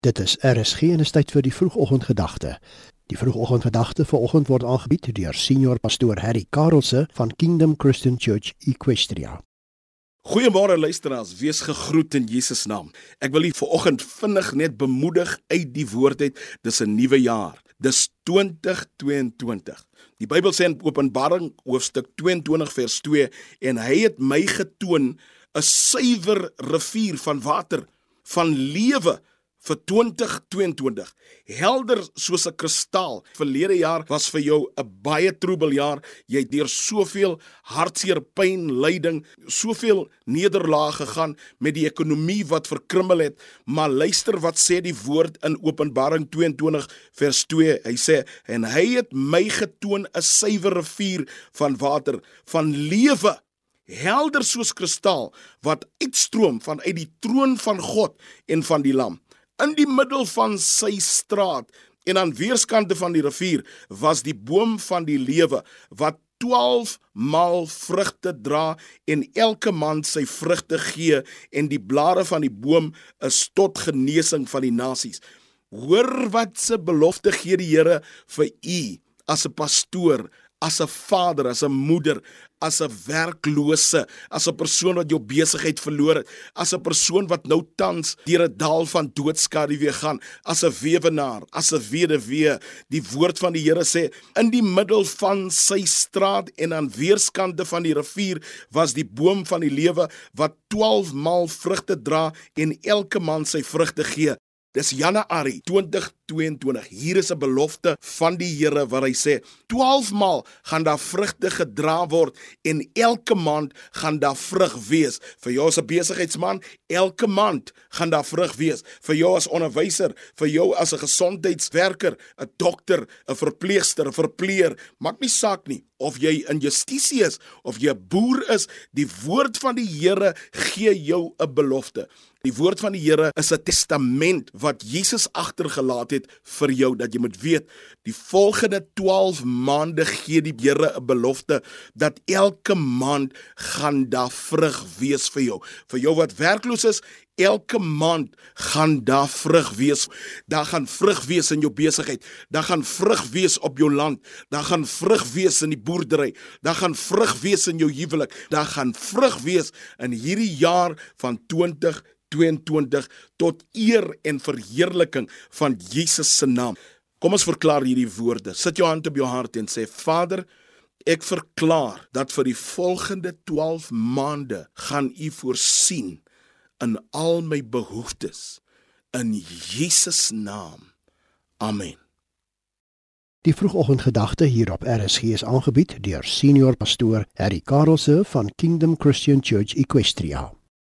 Dit is RSG en is tyd vir die vroegoggendgedagte. Die vroegoggendgedagte vanoggend word aangebied deur senior pastoor Harry Karelse van Kingdom Christian Church Equestria. Goeiemôre luisteraars, wees gegroet in Jesus naam. Ek wil u vanoggend vinnig net bemoedig uit die woord uit. Dis 'n nuwe jaar. Dis 2022. Die Bybel sê in Openbaring hoofstuk 22 vers 2 en hy het my getoon 'n suiwer rivier van water van lewe vir 2022 helder soos 'n kristaal. Verlede jaar was vir jou 'n baie troebel jaar. Jy het deur soveel hartseer, pyn, lyding, soveel nederlaag gegaan met die ekonomie wat verkrummel het. Maar luister wat sê die woord in Openbaring 22 vers 2. Hy sê en hy het my getoon 'n suiwer rivier van water van lewe helder soos kristaal wat uitstroom vanuit die troon van God en van die lam in die middel van sy straat en aan weerskante van die rivier was die boom van die lewe wat 12 maal vrugte dra en elke maand sy vrugte gee en die blare van die boom is tot genesing van die nasies. Hoor wat se belofte gee die Here vir u as 'n pastoor, as 'n vader, as 'n moeder, as 'n werklose, as 'n persoon wat jou besigheid verloor het, as 'n persoon wat nou tans deur 'n dal van doodskade weer gaan, as 'n weewenaar, as 'n weduwee. Die woord van die Here sê, in die middel van sy straat en aan weerskante van die rivier was die boom van die lewe wat 12 maal vrugte dra en elke maand sy vrugte gee. Dis Januarie 2022. Hier is 'n belofte van die Here wat hy sê: 12 maal gaan daar vrugte gedra word en elke maand gaan daar vrug wees. Vir jou as 'n besigheidsman, elke maand gaan daar vrug wees. Vir jou as onderwyser, vir jou as 'n gesondheidswerker, 'n dokter, 'n verpleegster, 'n verpleer, maak nie saak nie of jy in justisie is of jy 'n boer is, die woord van die Here gee jou 'n belofte. Die woord van die Here is 'n testament wat Jesus agtergelaat het vir jou dat jy moet weet, die volgende 12 maande gee die Here 'n belofte dat elke maand gaan daar vrug wees vir jou. Vir jou wat werkloos is, elke maand gaan daar vrug wees. Daar gaan vrug wees in jou besigheid. Daar gaan vrug wees op jou land. Daar gaan vrug wees in die boerdery. Daar gaan vrug wees in jou huwelik. Daar gaan vrug wees in hierdie jaar van 20 22 tot eer en verheerliking van Jesus se naam. Kom ons verklaar hierdie woorde. Sit jou hand op jou hart en sê Vader, ek verklaar dat vir die volgende 12 maande gaan U voorsien in al my behoeftes in Jesus naam. Amen. Die vroegoggendgedagte hier op RSG is aangebied deur senior pastoor Harry Karelse van Kingdom Christian Church Equestria.